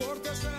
Cortes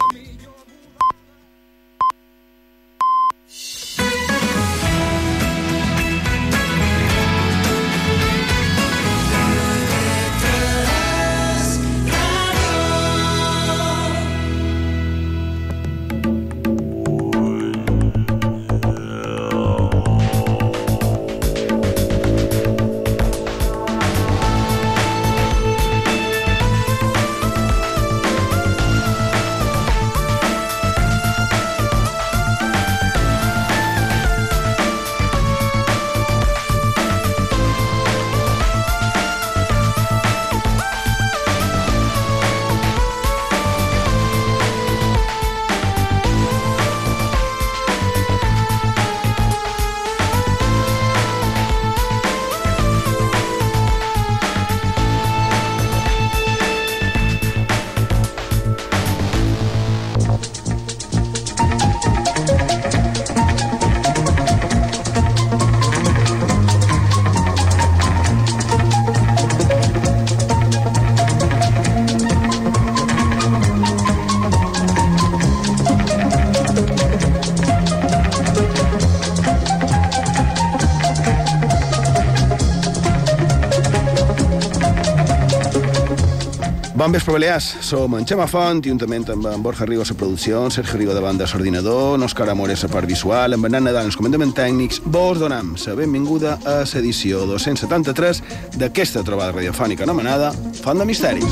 Bon vespre, Balears. Som en Xema Font, juntament amb en Borja Rigo a producció, en Sergio Rigo davant de l'ordinador, en Òscar Amores a part visual, en Bernat Nadal els comandaments tècnics. Vos donam la benvinguda a l'edició 273 d'aquesta trobada radiofònica anomenada Font de Misteris.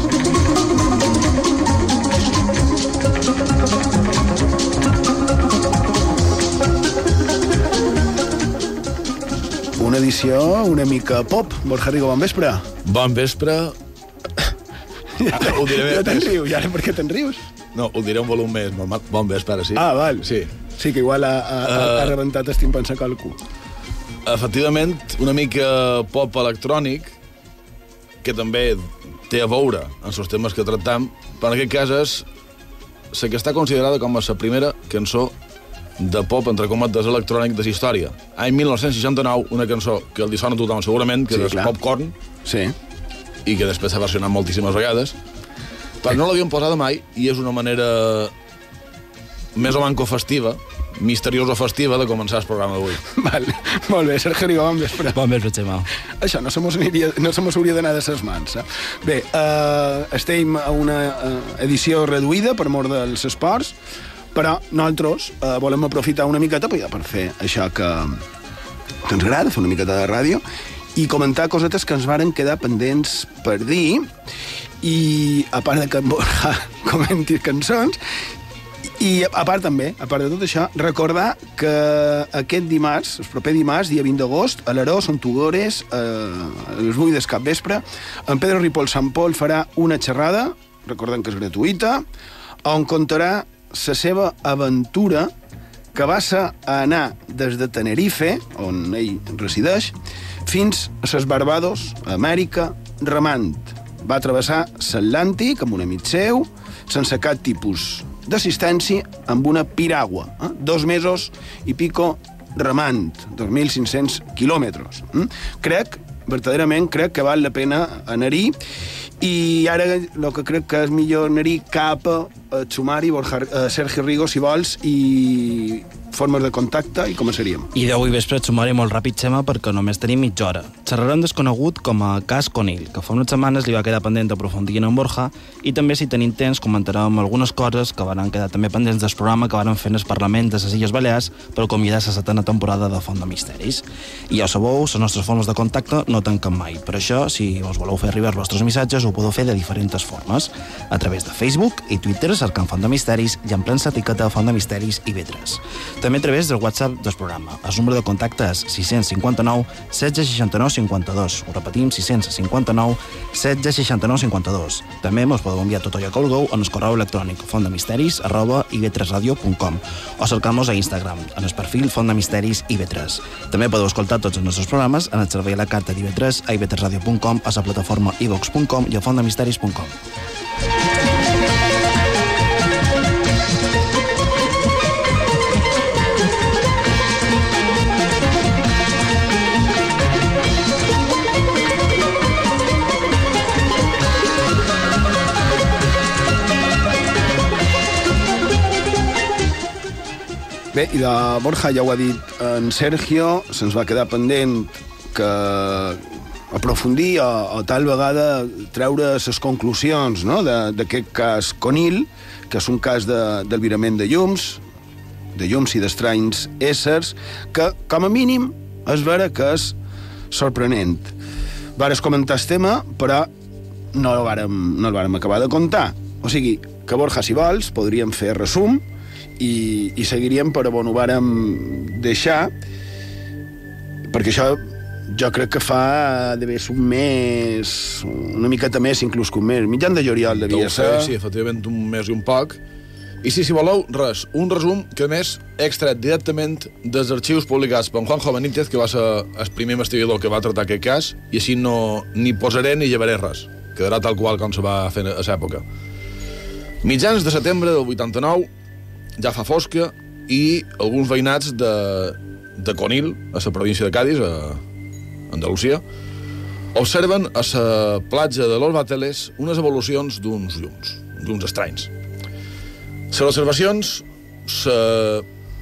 Una edició una mica pop. Borja Rigo, bon vespre. Bon vespre. Ho diré Ja te'n rius, ja per què te'n rius? No, ho diré un volum més normal. Bon vespre, sí. Ah, val. Sí. Sí, que igual ha, ha, uh... ha rebentat el timpans a qualcú. Efectivament, una mica pop electrònic, que també té a veure en els temes que tractam, però en aquest cas és la que està considerada com a la primera cançó de pop, entre cometes, electrònic de la història. Any 1969, una cançó que el dissona tothom segurament, que Sí, és clar. Popcorn, Sí. I que després s'ha versionat moltíssimes vegades, però no l'havíem posada mai i és una manera més o manco festiva, misteriosa festiva, de començar el programa d'avui. Val. Molt bé, Sergio Rigo, bon vespre. Bon vespre, Xema. Això no se mos, aniria, no se mos hauria d'anar de ses mans. Eh? Bé, eh, estem a una eh, edició reduïda per mort dels esports, però nosaltres eh, volem aprofitar una miqueta per fer això que, que ens agrada, fer una miqueta de ràdio, i comentar cosetes que ens varen quedar pendents per dir, i a part de que en Borja comenti cançons, i a part també, a part de tot això, recordar que aquest dimarts, el proper dimarts, dia 20 d'agost, a l'Aró, són Tugores, eh, a les 8 del cap vespre, en Pedro Ripoll Sant Pol farà una xerrada, recordem que és gratuïta, on contarà la seva aventura que va ser anar des de Tenerife, on ell resideix, fins a les Barbados, a Amèrica, remant. Va travessar l'Atlàntic amb un amic seu, sense cap tipus d'assistència, amb una piragua. Eh? Dos mesos i pico remant, 2.500 quilòmetres. Mm? Crec, verdaderament, crec que val la pena anar-hi i ara el que crec que és millor anar-hi cap a sumari Borja, a Sergi Rigo, si vols, i formes de contacte i començaríem. I d'avui vespre et sumaré molt ràpid, Xema, perquè només tenim mitja hora. Xerrarem desconegut com a cas Conill, que fa unes setmanes li va quedar pendent d'aprofundir en Borja, i també, si tenim temps, comentarem algunes coses que van quedar també pendents del programa que van fer en el Parlament de les Illes Balears per convidar la setena temporada de Font de Misteris. I ja sabeu, les nostres formes de contacte no tanquen mai. Per això, si us voleu fer arribar els vostres missatges, ho podeu fer de diferents formes. A través de Facebook i Twitter cercant Font de Misteris i empleant l'etiqueta Font de Misteris i Vetres. A través del WhatsApp del programa. El número de contacte és 659 1669 52. Ho repetim, 659 1669 52. També mos podeu enviar tot allò que vulgueu en el correu electrònic fontdemisteris arroba ivetresradio.com o cercar-nos a Instagram en el perfil Font de Misteris IB3. També podeu escoltar tots els nostres programes en el servei a la carta d'IB3 a ivetresradio.com, a la plataforma ivox.com i a fontdemisteris.com. Bé, i de Borja ja ho ha dit en Sergio, se'ns va quedar pendent que aprofundir o, o tal vegada treure les conclusions no? d'aquest cas Conil, que és un cas de- d'albirament de, de llums, de llums i d'estranys éssers, que, com a mínim, és vera que és sorprenent. Vares comentar el tema, però no el vàrem, no el vàrem acabar de contar. O sigui, que Borja, si vols, podríem fer resum i, i seguiríem per on ho vàrem deixar, perquè això jo crec que fa d'haver un mes, una miqueta més, inclús que un mes. Mitjan de juliol devia ser. sí, efectivament, un mes i un poc. I sí, si voleu, res, un resum que a més he extret directament dels arxius publicats per Juanjo Benítez, que va ser el primer investigador que va tractar aquest cas, i així no ni posaré ni llevaré res. Quedarà tal qual com se va fer a l'època. Mitjans de setembre del 89, ja fa fosca, i alguns veïnats de, de Conil, a la província de Cádiz, a Andalusia, observen a la platja de Los Bateles unes evolucions d'uns llums, d'uns estranys. Les observacions se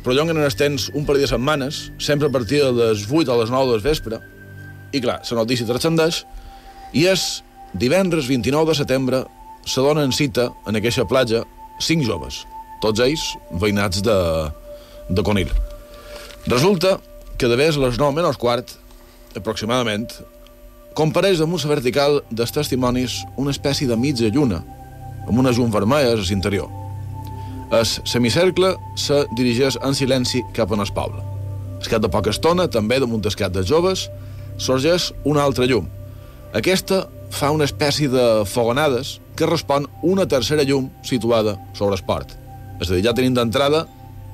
prolonguen en els temps un parell de setmanes, sempre a partir de les 8 a les 9 del vespre, i clar, la notícia transcendeix, i és divendres 29 de setembre se donen cita en aquesta platja cinc joves, tots ells veïnats de, de Conil. Resulta que de vés les 9 menys quart, aproximadament, compareix damunt la vertical dels testimonis una espècie de mitja lluna, amb una llum vermella a l'interior. El semicercle se dirigeix en silenci cap en el poble. Es cap de poca estona, també damunt el cap dels joves, sorgeix una altra llum. Aquesta fa una espècie de fogonades que respon una tercera llum situada sobre el port. És a dir, ja tenim d'entrada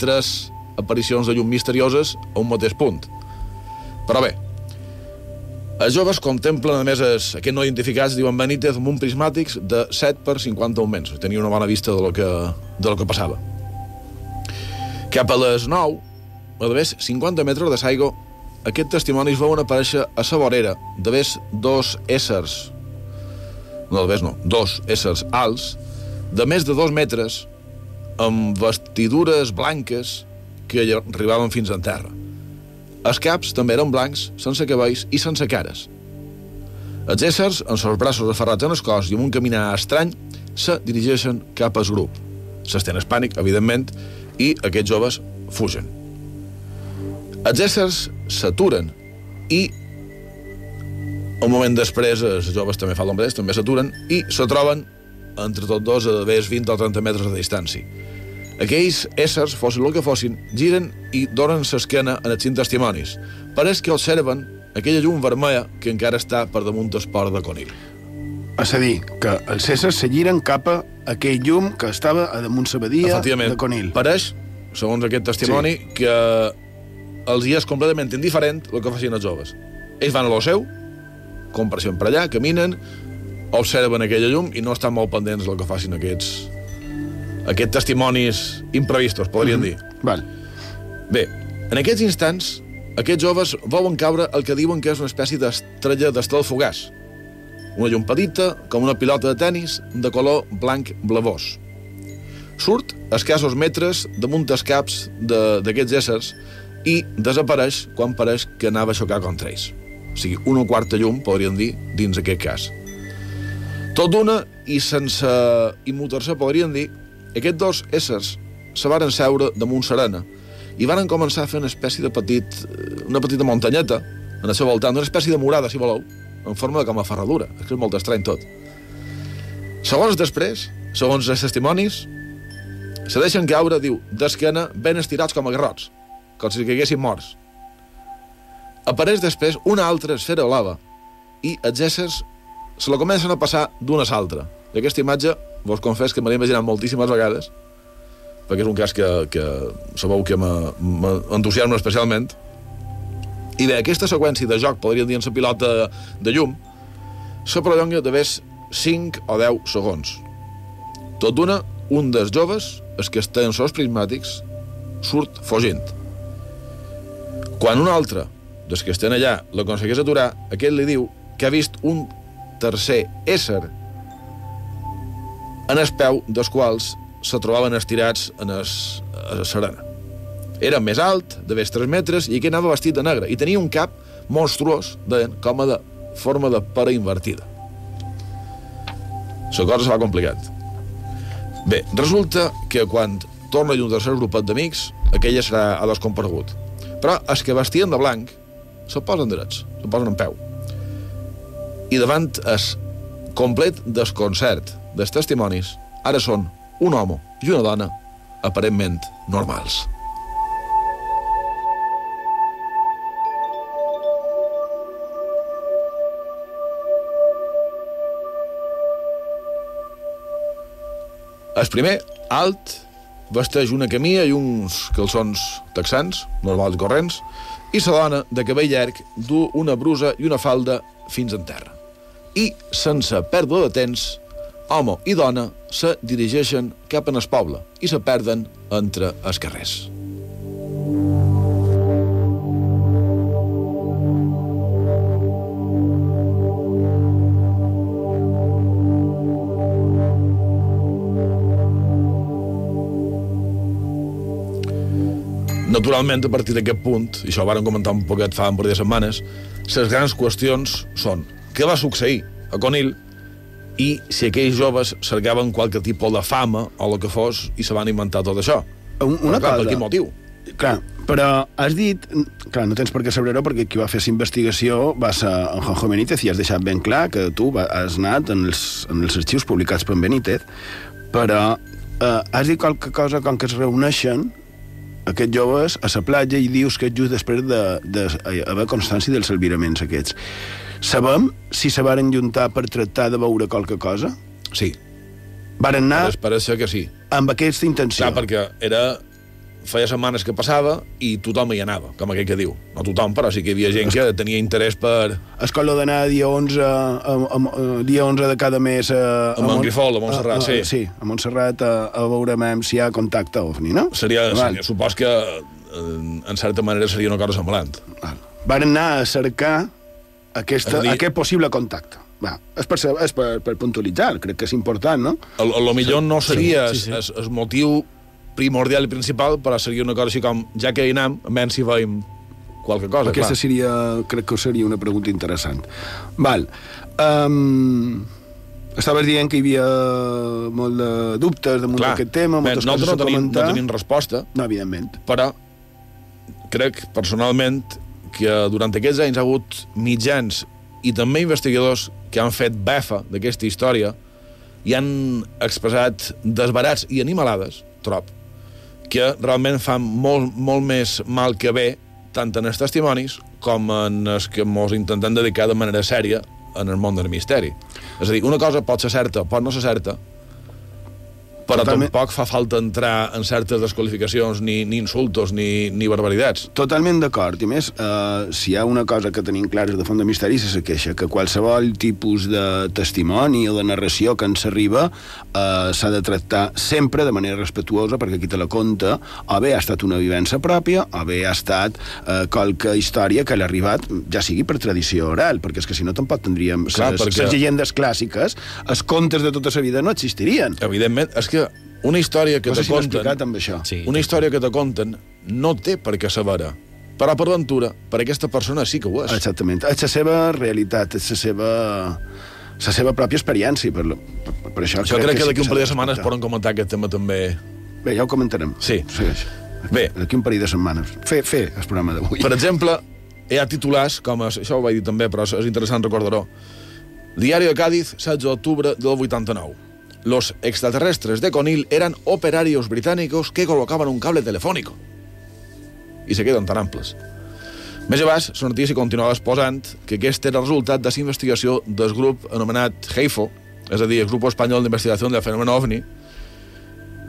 tres aparicions de llum misterioses a un mateix punt. Però bé, els joves contemplen, a més, es, aquests no identificats, diuen Benítez, amb un prismàtics de 7 per 50 augments. Tenia una bona vista de lo que, de lo que passava. Cap a les 9, a d'haver 50 metres de Saigo, aquests testimonis veuen aparèixer a la vorera d'haver dos éssers, no d'haver no, dos éssers alts, de més de dos metres, amb vestidures blanques que arribaven fins en terra. Els caps també eren blancs, sense cabells i sense cares. Els éssers, amb els braços aferrats en el cos i amb un caminar estrany, se dirigeixen cap al grup. S'estén pànic, evidentment, i aquests joves fugen. Els éssers s'aturen i un moment després els joves també fan l'ombrès, també s'aturen i se troben entre tots dos a d'haver 20 o 30 metres de distància. Aquells éssers, fossin el que fossin, giren i donen l'esquena en els cinc testimonis. Pareix que observen aquella llum vermella que encara està per damunt del port de Conil. És a dir, que els éssers se giren cap a aquell llum que estava a damunt la badia de Conil. pareix, segons aquest testimoni, sí. que els hi és completament indiferent el que facin els joves. Ells van a lo seu, compareixen per allà, caminen, observen aquella llum i no estan molt pendents del que facin aquests, aquests testimonis imprevistos, podríem mm -hmm. dir. Val. Bé, en aquests instants, aquests joves volen caure el que diuen que és una espècie d'estrella d'estel fugaç. Una llum petita, com una pilota de tennis, de color blanc blavós. Surt a escassos metres damunt els caps d'aquests éssers i desapareix quan pareix que anava a xocar contra ells. O sigui, una quarta llum, podríem dir, dins aquest cas. Tot d'una, i sense immutar-se, podríem dir, aquests dos éssers se varen seure damunt serena i varen començar a fer una espècie de petit, una petita muntanyeta en el seu voltant, una espècie de morada, si voleu, en forma de com a ferradura. És que és molt estrany tot. Segons després, segons els testimonis, se deixen caure, diu, d'esquena ben estirats com a garrots, com si caiguessin morts. Apareix després una altra esfera blava i els éssers se la comencen a passar d'una a l'altra. I aquesta imatge, vos confés que me l'he imaginat moltíssimes vegades, perquè és un cas que, que sabeu que m'entusiasma especialment. I bé, aquesta seqüència de joc, podríem dir en la pilota de, llum, se prolonga de més 5 o 10 segons. Tot d'una, un dels joves, els que estan sols prismàtics, surt fugint. Quan un altre, dels que estan allà, l'aconsegueix aturar, aquest li diu que ha vist un tercer ésser en el peu dels quals se trobaven estirats en es, a la serena. Era més alt, de més 3 metres, i que anava vestit de negre, i tenia un cap monstruós, deien, com a de forma de pare invertida. La cosa se va complicat. Bé, resulta que quan torna un tercer grupet d'amics, aquella serà a descomparegut. Però els que vestien de blanc se posen drets, se posen en peu. I davant es complet desconcert dels testimonis, ara són un home i una dona aparentment normals. El primer, alt, vesteix una camilla i uns calçons texans, normals corrents, i la dona, de cabell llarg, du una brusa i una falda fins en terra. I, sense pèrdua de temps, home i dona se dirigeixen cap en el poble i se perden entre els carrers. Naturalment, a partir d'aquest punt, i això ho vàrem comentar un poquet fa un parell de setmanes, les grans qüestions són què va succeir a Conil i si aquells joves cercaven qualque tipus de fama o el que fos i se van inventar tot això. Un- una Però, clar, cosa. Per quin motiu? Clar, però has dit... Clar, no tens per què saber-ho perquè qui va fer la investigació va ser en Juanjo Benítez i has deixat ben clar que tu has anat en els, en els arxius publicats per en Benítez, però eh, has dit qualque cosa com que es reuneixen aquests joves a la platja i dius que és just després de, de haver constància dels albiraments aquests. Sabem si se varen juntar per tractar de veure qualque cosa? Sí, Varen anar pareix ser que sí. amb aquesta intenció. Clar, perquè era feia setmanes que passava i tothom hi anava, com aquell que diu. No tothom, però sí que hi havia gent que tenia interès per... Escola d'anar dia 11, a, a, a, dia 11 de cada mes a, A Montgrifol, a Montserrat, a, a, sí. Sí, a Montserrat a, a veure mem si hi ha contacte OVNI, no? Seria, Val. seria supos que en, en certa manera seria una cosa semblant. Val. Van anar a cercar aquesta, dir- aquest possible contacte. Va, és, per, és per, per puntualitzar, crec que és important, no? A lo millor no seria sí, sí. el, el motiu primordial i principal, però seria una cosa així com, ja que hi anem, menys si veiem qualque cosa, Aquesta clar. seria, crec que seria una pregunta interessant. Val. Um, estaves dient que hi havia molt de dubtes damunt d'aquest tema, Bé, moltes coses no a tenim, comentar. no tenim resposta, No, evidentment. però crec personalment que durant aquests anys ha hagut mitjans i també investigadors que han fet befa d'aquesta història i han expressat desbarats i animalades, trop, que realment fan molt, molt més mal que bé tant en els testimonis com en els que ens intentem dedicar de manera sèria en el món del misteri. És a dir, una cosa pot ser certa, pot no ser certa, però Totalment. tampoc fa falta entrar en certes desqualificacions, ni, ni insultos, ni, ni barbaritats. Totalment d'acord. I més, eh, si hi ha una cosa que tenim clares de font de misteri és la queixa, que qualsevol tipus de testimoni o de narració que ens arriba eh, s'ha de tractar sempre de manera respetuosa perquè qui te la conta o bé ha estat una vivència pròpia o bé ha estat eh, qualque història que l'ha arribat, ja sigui per tradició oral, perquè és que si no tampoc tindríem... Clar, les, perquè- les llegendes clàssiques, els contes de tota la vida no existirien. Evidentment, és que una història que No sé te si conten... amb això. Sí. Una història que te conten no té per què saber però per ventura, per aquesta persona sí que ho és. Exactament. És la seva realitat, és la seva la seva pròpia experiència. Per, lo- per, per això Jo crec que sí d'aquí un s'ha parell de setmanes poden comentar aquest tema també. Bé, ja ho comentarem. Sí. Segueix. Bé. D'aquí un parell de setmanes. Fer, fer el programa d'avui. Per exemple, hi ha titulars, com es, això ho vaig dir també, però és interessant recordar-ho. Diario de Cádiz, 16 d'octubre del 89. Los extraterrestres de Conil eran operarios británicos que colocaban un cable telefónico. I se queden tan amples. Més abans, la notícia continuava exposant que aquest era el resultat de la investigació del grup anomenat HEIFO, és a dir, el Grup Espanyol d'Investigació del Fenomen OVNI,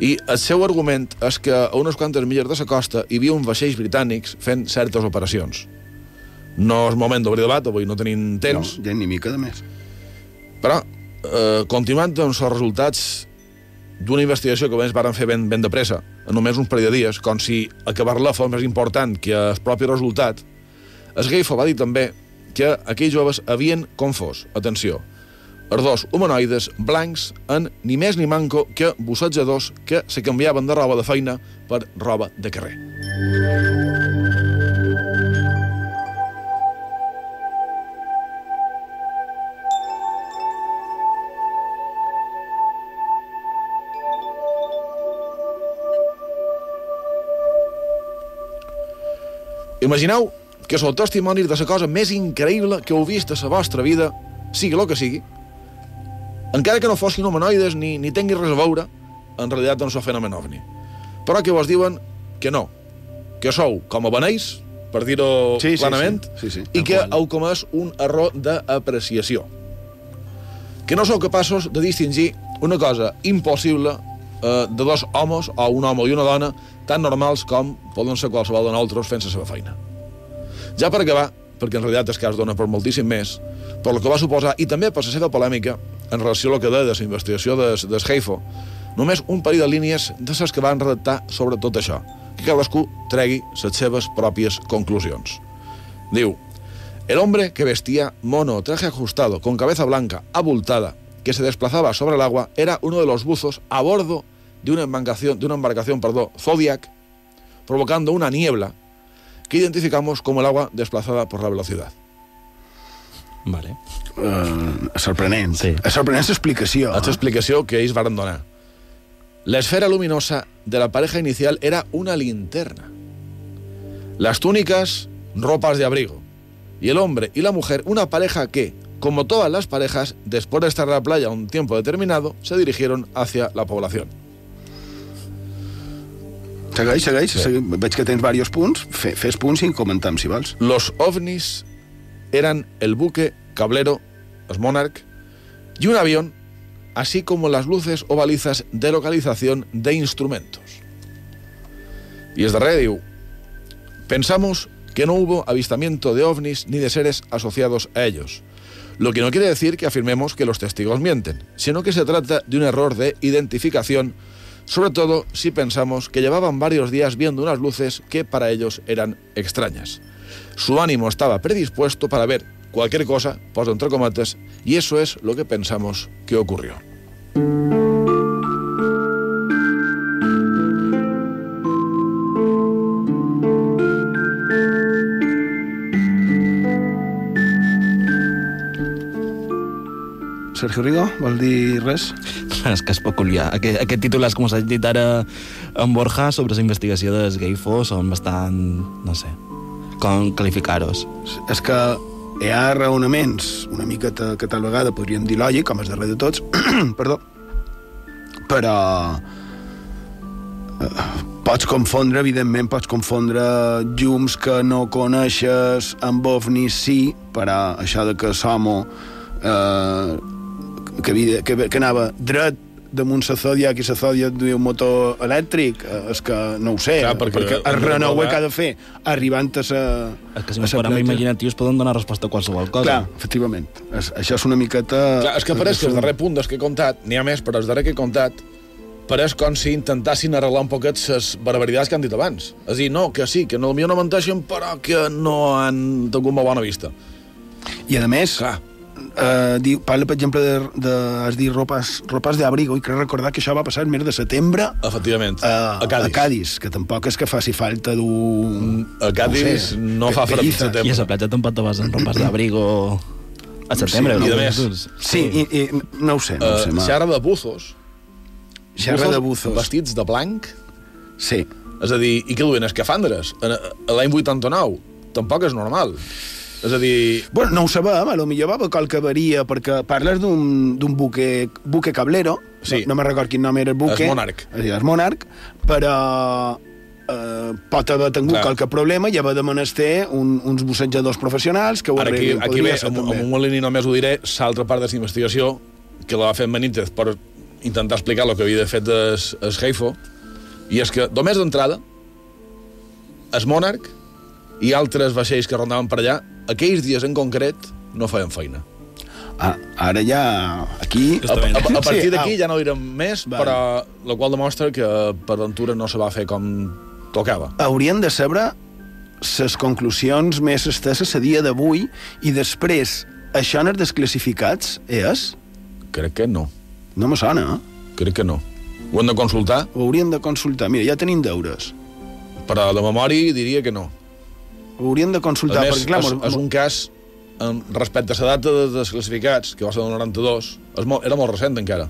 i el seu argument és que a unes quantes milles de la costa hi havia uns vaixells britànics fent certes operacions. No és moment d'obrir debat, avui no tenim temps, No, ja ni mica de més. però, eh, continuant amb els resultats d'una investigació que ells varen fer ben, ben de pressa, en només uns parell de dies, com si acabar-la fos més important que el propi resultat, el Geifo va dir també que aquells joves havien confós, atenció, els dos humanoides blancs en ni més ni manco que bussatjadors que se canviaven de roba de feina per roba de carrer. Imagineu que sou testimonis de la cosa més increïble que heu vist a la vostra vida, sigui el que sigui, encara que no fossin humanoides ni, ni tinguin res a veure, en realitat no sou fenomen ovni. Però que vos diuen que no, que sou com a beneis, per dir-ho Sí, sí, clarament, sí. Sí, sí, i que qual. heu comès un error d'apreciació. Que no sou capaços de distingir una cosa impossible eh, de dos homes, o un home i una dona, tan normals com poden ser qualsevol de nosaltres fent la seva feina. Ja per acabar, perquè en realitat el cas dona per moltíssim més, per el que va suposar, i també per la seva polèmica, en relació a lo que deia de la investigació des, des Heifo, només un parell de línies de les que van redactar sobre tot això, que cadascú tregui les seves pròpies conclusions. Diu, el hombre que vestía mono, traje ajustado, con cabeza blanca, abultada, que se desplazaba sobre el agua, era uno de los buzos a bordo de una embarcación, de una embarcación perdón, Zodiac, provocando una niebla que identificamos como el agua desplazada por la velocidad. Vale. Uh, sorprenent. Sí. És sorprenent l'explicació. Explicació que ells van donar. La esfera luminosa de la pareja inicial era una linterna. Las túnicas, ropas de abrigo. Y el hombre y la mujer, una pareja que, como todas las parejas, después de estar en la playa un tiempo determinado, se dirigieron hacia la población. Segueix, segueix. Sí. segueix. Veig que tens diversos punts. Fe, fes punts i comentam, si vols. Los ovnis eran el buque cablero, los Monarch, y un avión, así como las luces o balizas de localización de instrumentos. Y es de diu, pensamos que no hubo avistamiento de ovnis ni de seres asociados a ellos, lo que no quiere decir que afirmemos que los testigos mienten, sino que se trata de un error de identificación, sobre todo si pensamos que llevaban varios días viendo unas luces que para ellos eran extrañas. Su ánimo estaba predispuesto para ver cualquier cosa, por entre comates, y eso es lo que pensamos que ocurrió. Sergio Rigo, vol dir res? És que és peculiar. Aquest, aquest títol, com s'ha dit ara en Borja, sobre la investigació dels Geifo, són bastant, no sé, com qualificar-los. És que hi ha raonaments una miqueta que tal vegada podríem dir lògic, com és darrer de tots, perdó, però eh, pots confondre, evidentment, pots confondre llums que no coneixes amb ovnis sí, però això de que l'homo eh, que, havia, que, que anava dret damunt la Zodiac i la Zodiac duia un motor elèctric, eh, és que no ho sé, Clar, perquè perquè el renouer recordar- que ha de fer arribant a la... És que si ens parem imaginatius poden donar resposta a qualsevol cosa. Clar, efectivament. És, això és una miqueta... Clar, és que pareix que el darrer punt dels que he contat, n'hi ha més, però el darrer que he contat, pareix com si intentassin arreglar un poquet les barbaritats que han dit abans. És a dir, no, que sí, que no, potser no menteixen, però que no han tingut una bona vista. I a més, Clar. Eh, diu, parla, per exemple, de, de has dit ropes, ropes d'abrigo, i crec recordar que això va passar el mes de setembre Efectivament, a, a Cádiz. a Cádiz, que tampoc és que faci falta dur... A Cádiz no fa fred pelliza. setembre. I a la platja tampoc te vas en ropes d'abrigo a setembre. Sí, i no? a més- Sí, i, i no ho sé, no ho sé. Uh, ma. xerra de buzos. Xerra de buzos. Vestits de blanc. Sí. És a dir, i què duien, escafandres? En- a L'any 89. Tampoc és normal. És a dir, Bueno, no ho sabem, a lo millor va haver qualque avaria, perquè parles d'un buque, buque cablero, Sí. no, no me'n record quin nom era el buque. El Monarch. És dir, el Monarch, però eh, pot haver tingut Clar. qualque problema i haver de menester un, uns bussejadors professionals que ho ara aquí, arreglin. aquí Podria ve, amb, un línia només ho diré, l'altra part de la investigació, que la va fer en Benítez per intentar explicar el que havia fet es, es Heifo, i és que, només d'entrada, es Monarch i altres vaixells que rondaven per allà, aquells dies en concret no feien feina. Ah, ara ja... Aquí... A, a, a partir Sí, d'aquí au. ja no direm més, Vale. però la qual demostra que per ventura no se va fer com tocava. Haurien de saber les conclusions més esteses a dia d'avui i després, això en els desclassificats és? Crec que no. No me sona, eh? Crec que no. Ho hem de consultar? Ho hauríem de consultar. Mira, ja tenim deures. Però de memòria diria que no. Ho hauríem de consultar, més, perquè clar... és, és un cas respecte a la data de desclassificats, que va ser el 92, és molt, era molt recent encara.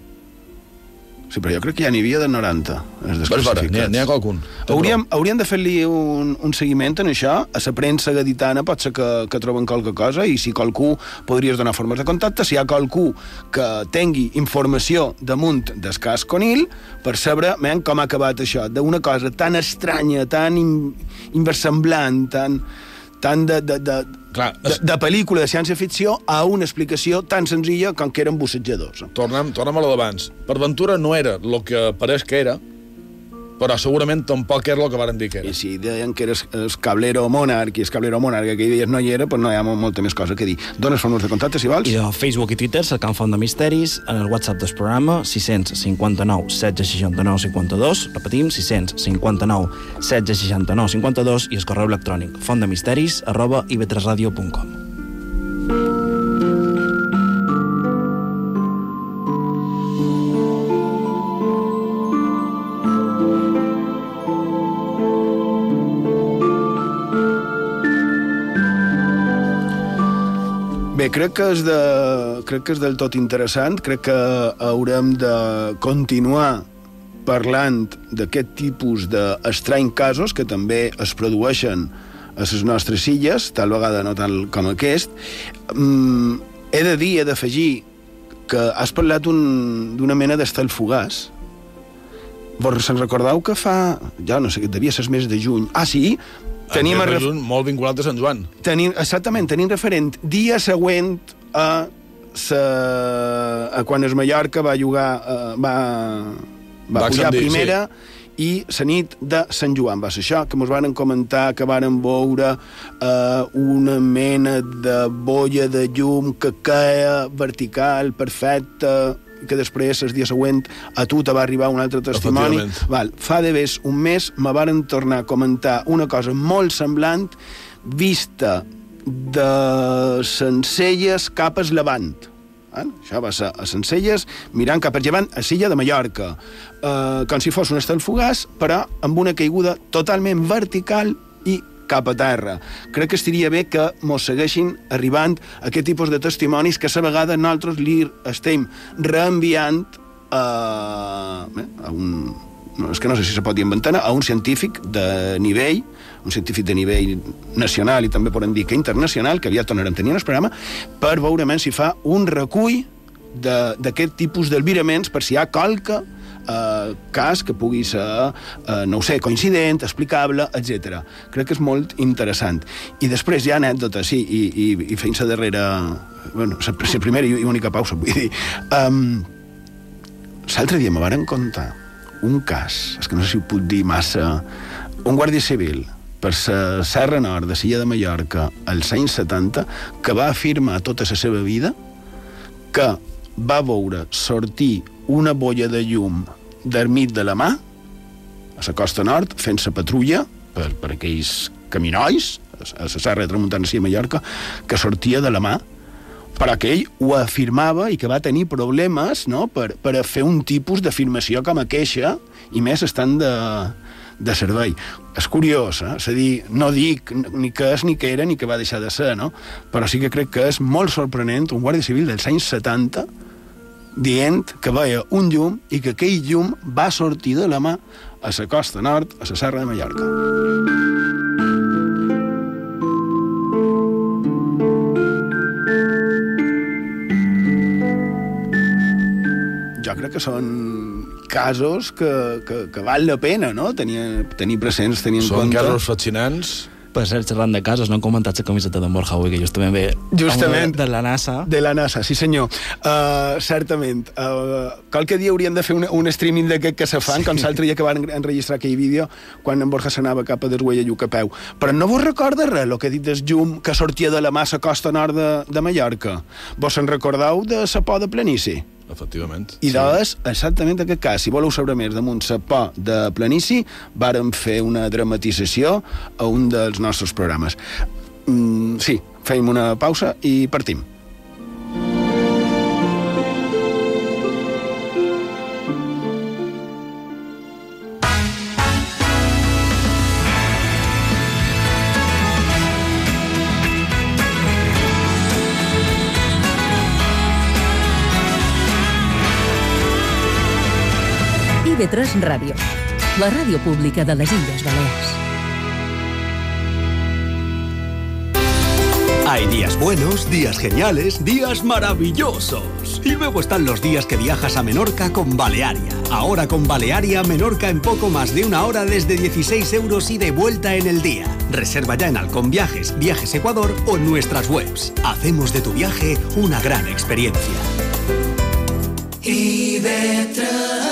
Sí, però jo crec que ja n'hi havia de 90, els veure, n'hi ha, desclassificats. ha qualcun. Hauríem, hauríem de fer-li un, un seguiment en això. A la premsa gaditana pot ser que, que troben qualque cosa i si qualcú podries donar formes de contacte, si hi ha qualcú que tingui informació damunt del cas Conil, per saber men, com ha acabat això, d'una cosa tan estranya, tan in, inversemblant, tan, tan de, de, de, Clar, de, es- de pel·lícula de ciència-ficció a una explicació tan senzilla com que eren bussejadors. Tornem, tornem a lo d'abans. Per Ventura no era el que pareix que era, però segurament tampoc era el que varen dir que era. I si deien que eres el cablero monarc i el cablero monarc aquell dia no hi era, doncs no hi ha molta més cosa que dir. Dones formes de contacte, si vols. I a Facebook i Twitter cercant Font de Misteris, en el WhatsApp del programa 659 16 69 52, repetim, 659 16 69 52 i el correu electrònic fontdemisteris arroba ivetresradio.com. Bé, crec que, és de, crec que és del tot interessant. Crec que haurem de continuar parlant d'aquest tipus d'estrany casos que també es produeixen a les nostres illes, tal vegada no tal com aquest. Mm, he de dir, he d'afegir, que has parlat un- d'una mena d'estel fugaç. Vos se'n recordeu que fa... Ja no sé, devia ser mes de juny. Ah, sí? Tenim a ref- molt vinculat a Sant Joan. tenim, exactament, tenim referent dia següent a, sa, a quan es Mallorca va jugar, uh, va, va, Va pujar ascendir, primera i la nit de Sant Joan. Va ser això, que ens varen comentar que varen veure uh, una mena de bolla de llum que caia vertical, perfecta, que després, el dia següent, a tu te va arribar un altre testimoni. Val, fa de ves un mes me varen tornar a comentar una cosa molt semblant vista de Sencelles cap al Levant. Val? Això va ser a Sencelles, mirant cap al llevant, a Silla de Mallorca. Eh, com si fos un estel fugaç, però amb una caiguda totalment vertical i cap a terra. Crec que estaria bé que mos segueixin arribant aquest tipus de testimonis que a vegada nosaltres li estem reenviant a, bé, a un, no, és que no sé si se pot dir en ventana, a un científic de nivell, un científic de nivell nacional i també podem dir que internacional, que aviat tornarem tenint el programa, per veure men si fa un recull d'aquest tipus d'albiraments per si hi ha qualque eh, cas que pugui ser, eh, no ho sé, coincident, explicable, etc. Crec que és molt interessant. I després hi ha anècdotes, sí, i, i, i fent la darrera... Bueno, la, primera i única pausa, vull dir... Um, L'altre dia me varen contar un cas, és que no sé si ho puc dir massa, un guàrdia civil per la Serra Nord de Silla de Mallorca als anys 70 que va afirmar tota la seva vida que va veure sortir una bolla de llum d'ermit de la mà a la costa nord fent la patrulla per, per aquells caminolls a la Serra de Tramuntana a Mallorca que sortia de la mà però que ell ho afirmava i que va tenir problemes no, per, per a fer un tipus d'afirmació com a queixa i més estant de, de servei. És curiós, eh? És a dir, no dic ni que és ni que era ni que va deixar de ser, no? Però sí que crec que és molt sorprenent un guàrdia civil dels anys 70 dient que veia un llum i que aquell llum va sortir de la mà a la costa nord, a la Serra de Mallorca. Jo crec que són casos que, que, que val la pena, no?, tenir, tenir presents, tenir en Són compte. casos fascinants. Per cert, xerrant de casos, no hem comentat la camiseta d'en Borja avui, que justament ve Justament. de la NASA. De la NASA, sí senyor. Uh, certament. Uh, qualque dia hauríem de fer un, un streaming d'aquest que se fan, sí. com l'altre dia que van enregistrar aquell vídeo quan en Borja s'anava cap a Desguella Lluc a peu. Però no vos recorda res, el que he dit del llum que sortia de la massa costa nord de, de Mallorca? Vos se'n recordeu de la por de Planici? Efectivament. I sí. doncs, exactament aquest cas, si voleu saber més damunt la por de Planici, vàrem fer una dramatització a un dels nostres programes. Mm, sí, feim una pausa i partim. IB3 Ràdio, la ràdio pública de les Illes Balears. Hay días buenos, días geniales, días maravillosos. Y luego están los días que viajas a Menorca con Balearia. Ahora con Balearia, Menorca en poco más de una hora desde 16 euros y de vuelta en el día. Reserva ya en Alcon Viajes, Viajes Ecuador o en nuestras webs. Hacemos de tu viaje una gran experiencia. IB3 Ràdio.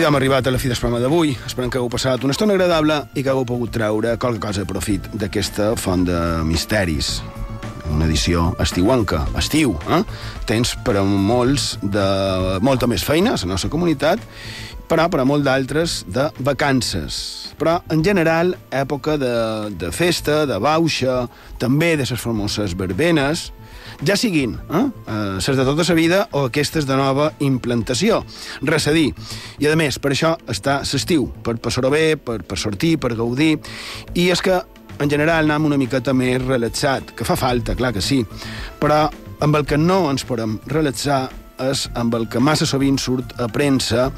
I d'hem arribat a la fi del programa d'avui. Esperem que hagueu passat una estona agradable i que hagueu pogut treure qualque cosa de profit d'aquesta font de misteris. Una edició estiuanca, estiu, eh? Tens per a molts de molta més feina a la nostra comunitat, però per a molt d'altres de vacances. Però, en general, època de, de festa, de bauxa, també de les famoses verbenes, ja siguin eh? eh, les de tota la vida o aquestes de nova implantació. Res a dir. I, a més, per això està l'estiu, per passar-ho bé, per, per sortir, per gaudir, i és que, en general, anem una miqueta més relaxat, que fa falta, clar que sí, però amb el que no ens podem relaxar és amb el que massa sovint surt a premsa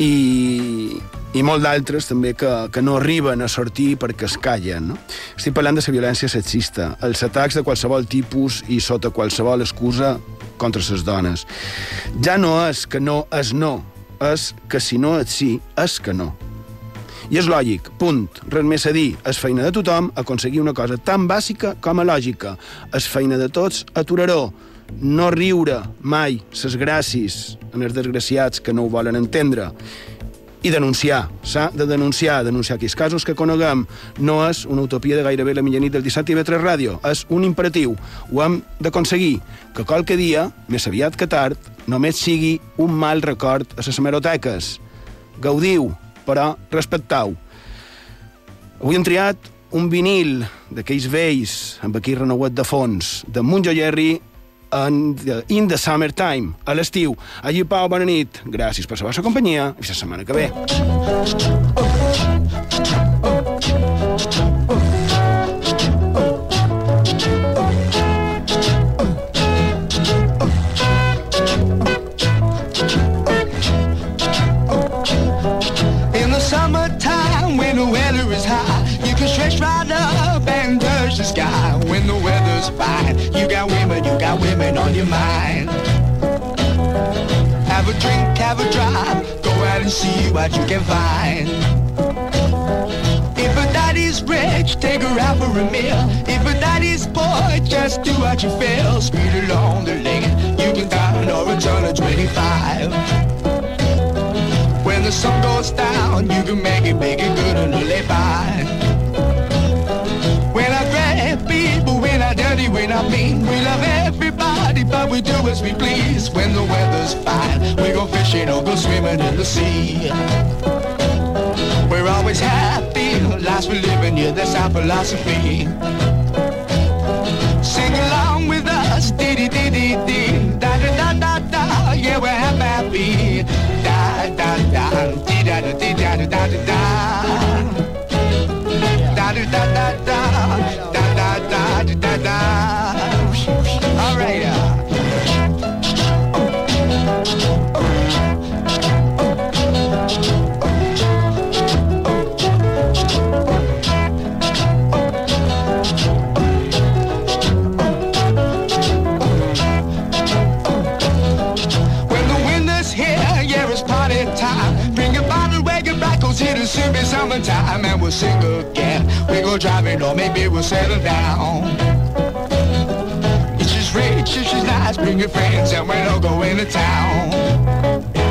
i, i molt d'altres també que, que no arriben a sortir perquè es callen. No? Estic parlant de la violència sexista, els atacs de qualsevol tipus i sota qualsevol excusa contra les dones. Ja no és que no és no, és que si no és sí, és que no. I és lògic, punt. Res més a dir. És feina de tothom aconseguir una cosa tan bàsica com a lògica. És feina de tots aturar-ho. No riure mai ses gràcies en els desgraciats que no ho volen entendre i denunciar. S'ha de denunciar, denunciar aquells casos que coneguem. No és una utopia de gairebé la mitjanit del dissabte i vetre ràdio, és un imperatiu. Ho hem d'aconseguir, que qualque dia, més aviat que tard, només sigui un mal record a les hemeroteques. Gaudiu, però respectau. Avui hem triat un vinil d'aquells vells, amb aquí renouet de fons, de Munjo Jerry, en the, in the summertime, a l'estiu. Allí, Pau, bona nit. Gràcies per la vostra companyia i la setmana que ve. In weather is high, you can stretch right up and touch the sky. When the weather's fine, you got women, you got women on your mind. Have a drink, have a drive, go out and see what you can find. If a daddy's rich, take her out for a meal. If a daddy's poor, just do what you feel. Speed along the lane, you can down or to 25. When the sun goes down, you can make it, make it good and live by. When I grab people, when I dirty, when I mean, we love everybody, but we do as we please. When the weather's fine, we go fishing or go swimming in the sea. We're always happy, lives we live in, yeah, that's our philosophy. Sing along with us, dee dee dee dee dee, da da da da da, yeah, we're or maybe we'll settle down. It's just rich, it's just nice. Bring your friends, and we'll all go into town.